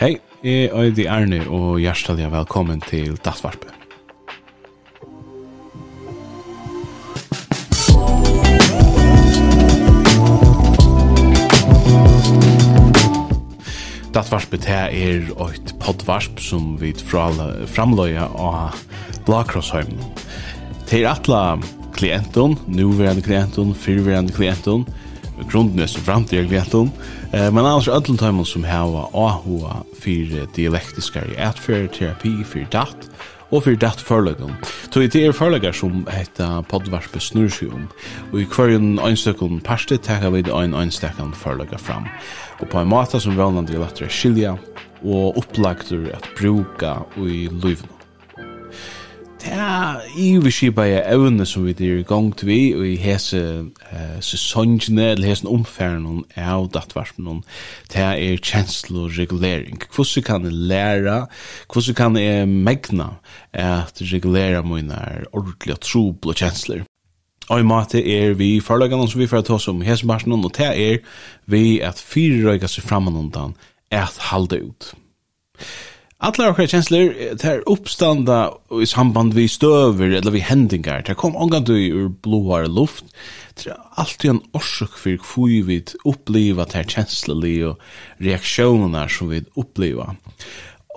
Hei, jeg er Øydi Arne, og hjertelig velkommen til Dattvarpe. Dattvarpe her er et poddvarp som vi framløyer av Blakrossheim. Til atla klientun, nuverande klientun, fyrverande klienten, grundnes og framtid jeg vet om. Eh, men annars er ødelen tøymon som hava AHA for dialektiskar i atfer, terapi, for datt, og for datt forløggen. Så det er forløgger som heter podvarpe snurrsjum, og i hverjen øynstøkken parste tekka vi ein øynstøkken forløgger fram. Og på en måte som vanlig er skilja, og opplagter at bruka i løyvnum det er iverskipaje evne som vi er i gang til vi, og i hese uh, sesongene, eller hese omfæren av dattvarpen, det er kjenslo og regulering. Hvordan kan jeg lære, hvordan kan jeg megna at regulera mine er ordentlig og trobel og kjensler? Og i måte er vi forlagene som vi får ta oss om hese barsen, og det er vi at fyrrøyga seg framanundan, at halde ut. Alla okkar kjensler, det er oppstanda i samband vi støver eller vi hendingar, det kom omgang du ur blåare luft, det er alltid en orsøk for hvor vi oppliva det er kjensleli og reaksjoner som vi oppliva.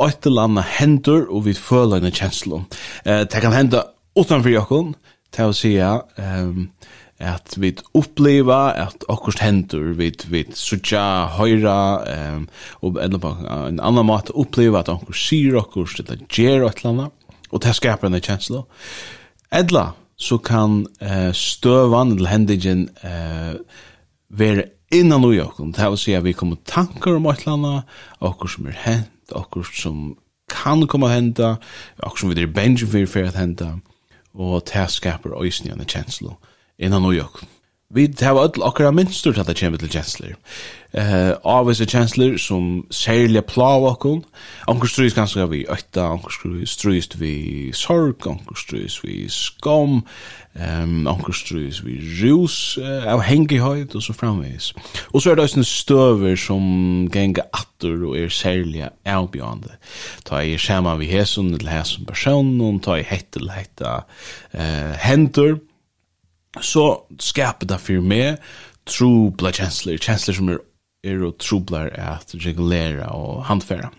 Et eller annet hender, og vi føler en kjenslo. Eh, det kan henda utanfor jokken, til å si, um, at vi oppleva at akkurat hendur, vi, vi sutja, høyra, um, og enda på en annan måte oppleva at akkurat sier akkurat eller gjer et eller annet, og det skaper en kjensla. Edla, så kan uh, støvan eller hendigen uh, være innan ui okkur. Det vil si at vi kommer tankar om et eller annet, okkur som er hent, akkurat som kan komme henda akkurat som vi er bensin fyrir fyrir henta, og det skapar oisni en kjensla innan New York. Vi tar öll okkara minstur til at det kommer til kjensler. Uh, Avvise kjensler som særlig plav okkon. Anker strys ganske vi øtta, anker strys vi sorg, anker strys vi skam, um, anker strys vi rus, uh, av hengihøyd og så framvis. Og så er det også støver som genga atter og er særlig avbjørende. Ta i skjema vi hesson til hesson personen, ta i hett eller hetta uh, hendur, så skapar det för mig trubla känslor, känslor som är er og trublar at regulera og handfæra.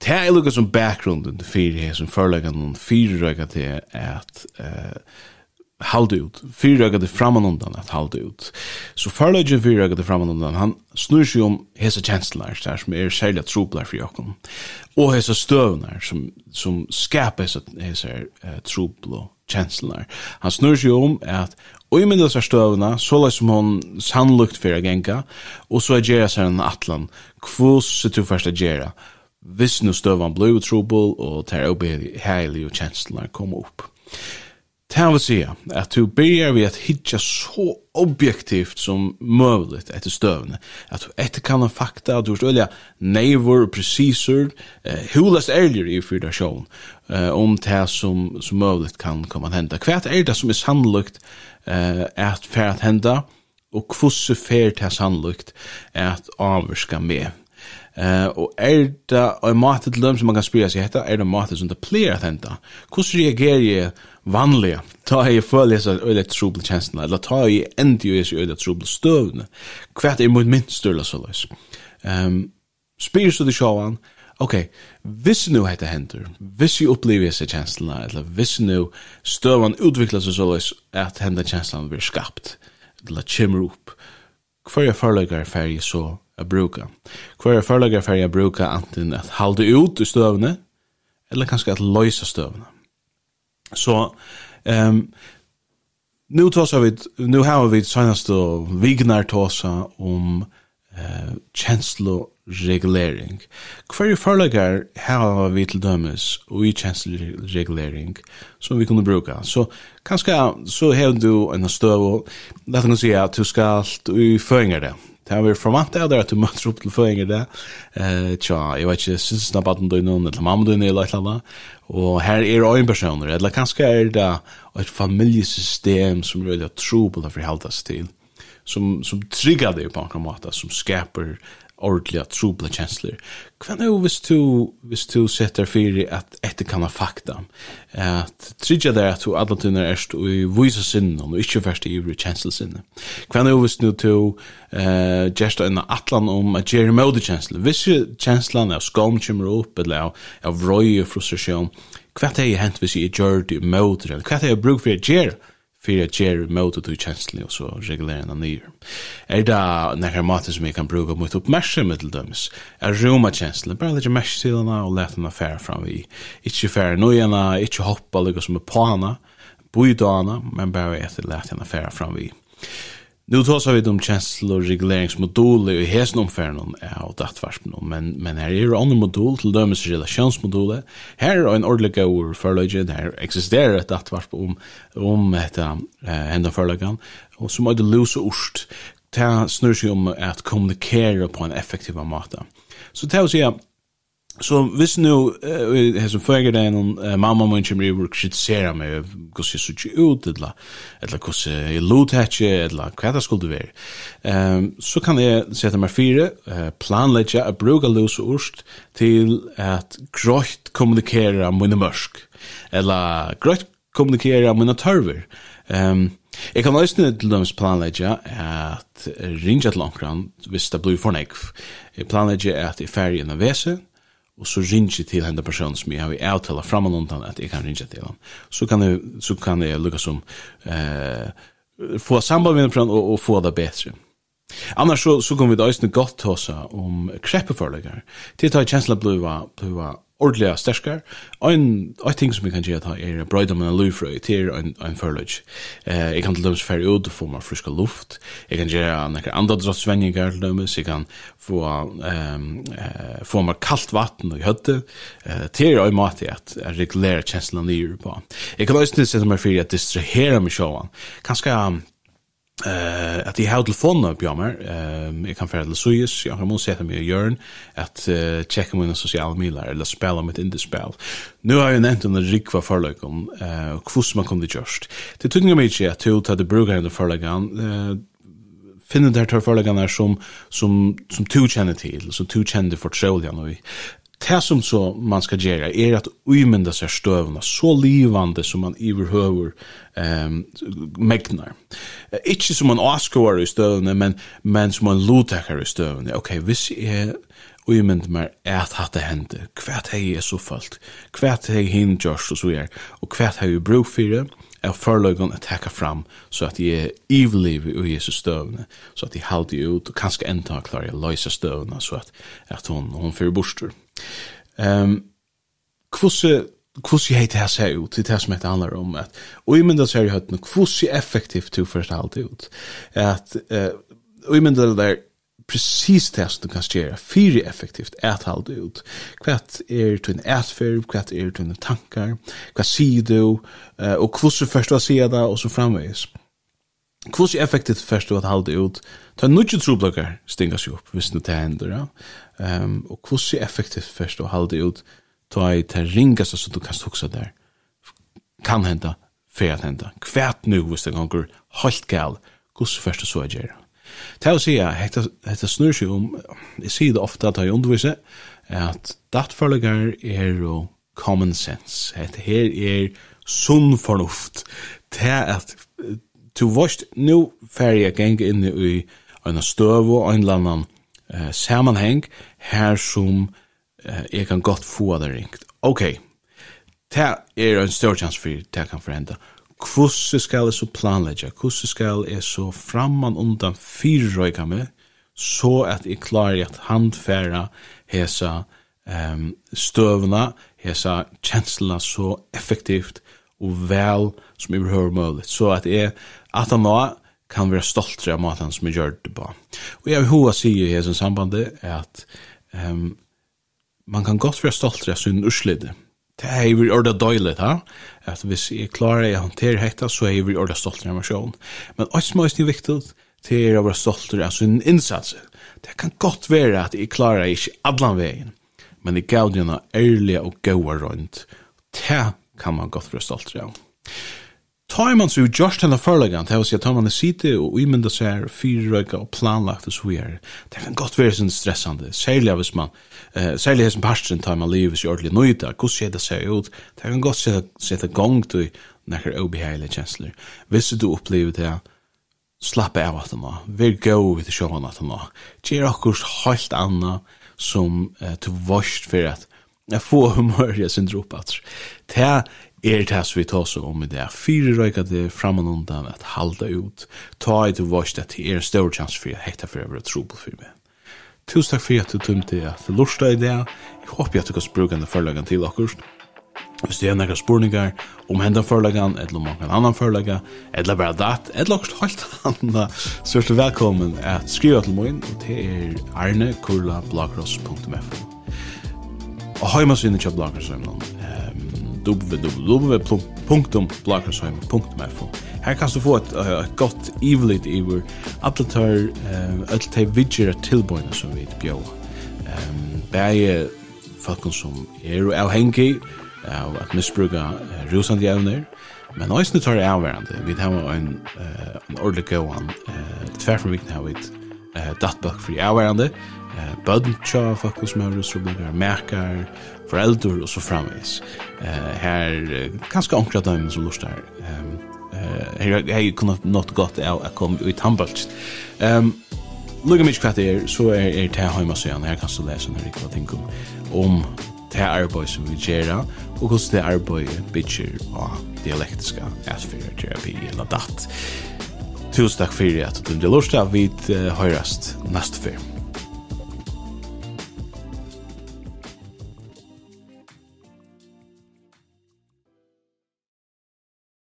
Det er lukka som bakgrunden til fyrir som førleggan noen fyrirrøyga til at uh, halde ut, fyrirrøyga til framanundan at halde ut. Så førleggan fyrirrøyga til framanundan, han snur seg om hese kjenslar, der som er særlig trublar for jokken, og hese støvnar som, som skapar hese, hese uh, trublo kjenslar. Han snur seg om at Og i myndes er støvna, så lai som hon sannlukt fyrir a genga, og så er gjerra seg en atlan, kvus se tu fyrst a gjerra, viss nu støvan blei utrobel, og ter obi heilig og kjenslar kom opp. Det vil si at du byrjar vi at hitja så objektivt som møvligt etter støvne. At du etter kan ha fakta, at du er ølja neivor, precisur, eh, hulast ærligere i fyrda sjån eh, om det som, som møvligt kan komme at henda. Hva er det som er sannlukt eh, at fer at henda, og hvordan fer det sannlukt at avvirska med Eh og er det en måte til dem som man kan spyrja seg hetta, er det en måte som det pleier at henta. Hvordan reagerer jeg vanliga? Ta i føler seg øyla trubel tjenestene, eller ta i endi jeg seg øyla trubel støvne. Hva er mot minst større så løs? Um, spyr så det sjåan, ok, hvis nu hetta hender, hvis jeg opplever seg tjenestene, eller hvis nu støvan utvikler seg så løs, at henda tjenestene blir skapt, eller kommer opp, Hver er færg så a bruka? Hver er færg a bruka anten at halde ut i støvne, eller kanskje at løysa støvne. Så, um, nu tåsa vi, nu har vi senaste vignar tåsa om eh, kjensloregulering. Hver i forlager har vi til dømes og i kjensloregulering som vi kunne bruka. Så kanskje så har du en støv og det kan du si at du skal i føringer det. Det har vært formant det det at du møter opp til føringer det. Eh, tja, jeg vet ikke, synes det er bare du noen, eller mamma du noen, eller et eller annet. Og her er det en personer, eller kanskje er det et familjesystem som er veldig tro på det for å holde seg til som, som triggar dig på en måte, som skapar ordentliga trubla känslor. Kvann är hvis du, hvis du sätter för att ett kan ha fakta. Att trigga dig att du alla tunnar erst och i vysa sinnen och inte först i ivrig känslosinne. Kvann är hvis nu to uh, gärsta en atlan om att göra mode känslor. Hvis känslan av skam kommer upp eller av, av röj och frustration. Kvann är hänt hvis jag gör det mode eller kvann är jag bruk för att göra för att ger mot att känslig och så regulera den ner. Är det när här maten som jag kan bruka mot uppmärksamhet till döms. Är roma känsla bara lite mesh till den och lätta den affär fram vi. Inte fair nu gärna, inte hoppa lika som på hana. Bojdana, men bara ett lätt en affär fram vi. Nu tar vi om känslor regleringsmoduler i hesen omfärden av dattvarspen, men, men här är det andra modul till dömes relationsmoduler. Här är en ordentlig ord förlöjning, här existerar ett dattvarsp om, om detta äh, hända förlöjning, och så må det lösa orst. Det snur sig om att kommunikera på en effektiv måte. Så det är att säga, Så hvis nu eh har som deg noen, någon mamma må ikke work shit sera med kus så tjut ut eller eller kus i loot ikke, eller hva det skulle det vara. Ehm så kan jeg jag sätta mig fyra planlägga a bruga loose urst till att gröt kommunicera med en mörsk eller grøyt kommunikere mine tørver. Um, Jeg kan løsne til dømes planlegge at ringe til langkran hvis det blir for nekv. Jeg planlegge at jeg ferdig en av vese, og så ringer til henne personen som jeg har i avtala fram och undan att jag kan ringe til honom. Så kan jeg, så kan jeg lukka som eh, få samband med henne og, og få det bättre. Annars så, så kommer vi da øyne godt hosa om kreppeforlegger. Til ta i kjensla bliva, bliva ordelig sterskar. Ein, ein ting som vi kan gjøre ta er brøyda med en lufrøy til ein, ein furlage. Eh, jeg kan til dømes færre ut og få meg friska luft. Jeg kan gjøre nekker andre drottsvendinger til dømes. Jeg kan få, ehm eh, få mer kallt vatten og høtte. Eh, til er mat måte at jeg regulerer kjensla nyr på. Jeg kan også til sette meg fyrir at distrahera meg sjåan. Kanskje eh uh, at jag har telefonen på mig. Ehm jag kan förhålla sujus, jag kan sätta mig i hjörn att uh, checka mina sociala medier eller spela mitt in spel. Nu har jag nämnt en rikva förlag eh uh, kvus man kunde just. Det tog mig inte att till att det brukar den förlagan eh finna där tar förlagarna som som som du känner till så du kände för själv ja nu det som så man skal gjøre er at umynda seg stövna så livande som man iverhøver ehm megnar. Ikke som man askar i stövna men men som man lotakar i stövna. Ok, okay, jeg umynda meg mer at hatta hende. hva hei er så falt. Kvært hei hin gjørs og så er. Og hva er jeg bruk fyrir er forløggen å hekka fram så at jeg ivliv i Jesus støvne, så at jeg halde ut og kanskje enda klarer jeg løysa støvne så at, at hun, hun fyrir bostur. Ehm kvosse kvosse heit det här ser ut det här som det handlar om at og i men det ser ju hött nu kvosse effektivt till först allt ut at eh og i men det där precis det som du kan göra fyra effektivt att halda ut kvart är du en ätfärd kvart är du en tankar kvart sidor och kvosse först vad säga det och så framvis Hvordan er effektivt først du at halde ut? Ta nukje troblokkar stinga seg opp, hvis nu det hender, ja. Um, og hvordan er effektivt først du at halde ut? Ta i ta ringas så du kan stuksa der. Kan henda, fer at henda. Kvært nu, hvis det gonger, halt gal, hvordan først du så er gjerra. Det å si, hette snur seg om, jeg sier det ofte at jeg underviser, at dattfølger er jo common sense. Hette her er sunn fornuft. Det at to vast nu färja gäng in i en stöv och en lannan eh, sammanhäng her som eh, jag kan gott få det ringt. Okay. det er en stor chans for det kan förändra. Hvordan skal jeg så planlegge? Hvordan skal jeg så framman undan fyrrøyga meg, så at jeg klarer at handfæra hesa um, støvna, hesa kjenslene så effektivt og vel som jeg behøver mulig. Så at jeg At han nå kan være stolt av maten som vi gjør det på. Og jeg vil hva si i hese sambandet er at um, man kan godt være stolt av sin urslidde. Det er jo ordet døylig, ha? At hvis jeg klarer å håndtere hekta, så er jo ordet stolt av meg selv. Men også må det viktig til å være stolt av sin innsats. Det kan godt være at jeg klarer ikke alle veien, men jeg gav dina ærlige og gaua rundt. Det kan man godt være stolt av. Timon så just henne förlagan det oss jag tar man sitter och i men det så här fyrröka och planlagt och så här. Det kan gott vara sån stressande. Särskilt av man eh särskilt som pastorn tar man livet så ordentligt nöjt. Hur ser det sig ut? Det kan gott se sätta gång till när obehagliga känslor. Hvis du upplever det slappa av att nå. Vi går vid showen att nå. Ger också helt anna som uh, till vårst för att jag får humör jag syndropat. Det er det som vi tar så om i det. Fyre røyka det fram og undan at halda ut. Ta i til vårt at det er en større chans for at hekta for å tro på for meg. Tusen takk for at du tømte at du lortet i det. Jeg håper at du kan spruke denne forlagen til akkurat. Hvis du har noen spurningar om hendan forlagan, eller om noen annan forlaga, eller bare dat, eller akkurat holdt anna, så er du velkommen at skriva til moin, og det er arne.kurla.blogros.fm Og heimasvinnet til blogros.fm www.blakasheim.fo Her kan du få et, uh, et godt ivlit iver. Alle tør alt de vidger tilbøyna som vi bjør. Um, bæge folk som er avhengig av at misbruka rusande jævner, men også tar det avværende vi har en, uh, en ordentlig gåan uh, tverfra har vi uh, dattbøk for avværende eh, bødn tja, folk som er rusrublikar, merkar, foreldur og så framvis. Eh, her, kanskje onkla dem som lustar, Ehm eh her har kunnet nått godt av å komme ut handballt. Ehm Lugga mig kvart er, så er, er ta heima søyan, her kan du lesa når rikva ting om ta arbeid som vi gjerra, og hvordan det arbeid bygger og dialektiska asfyrterapi eller datt. Tusen takk fyrir at du lortet, vi høyrast neste fyrir.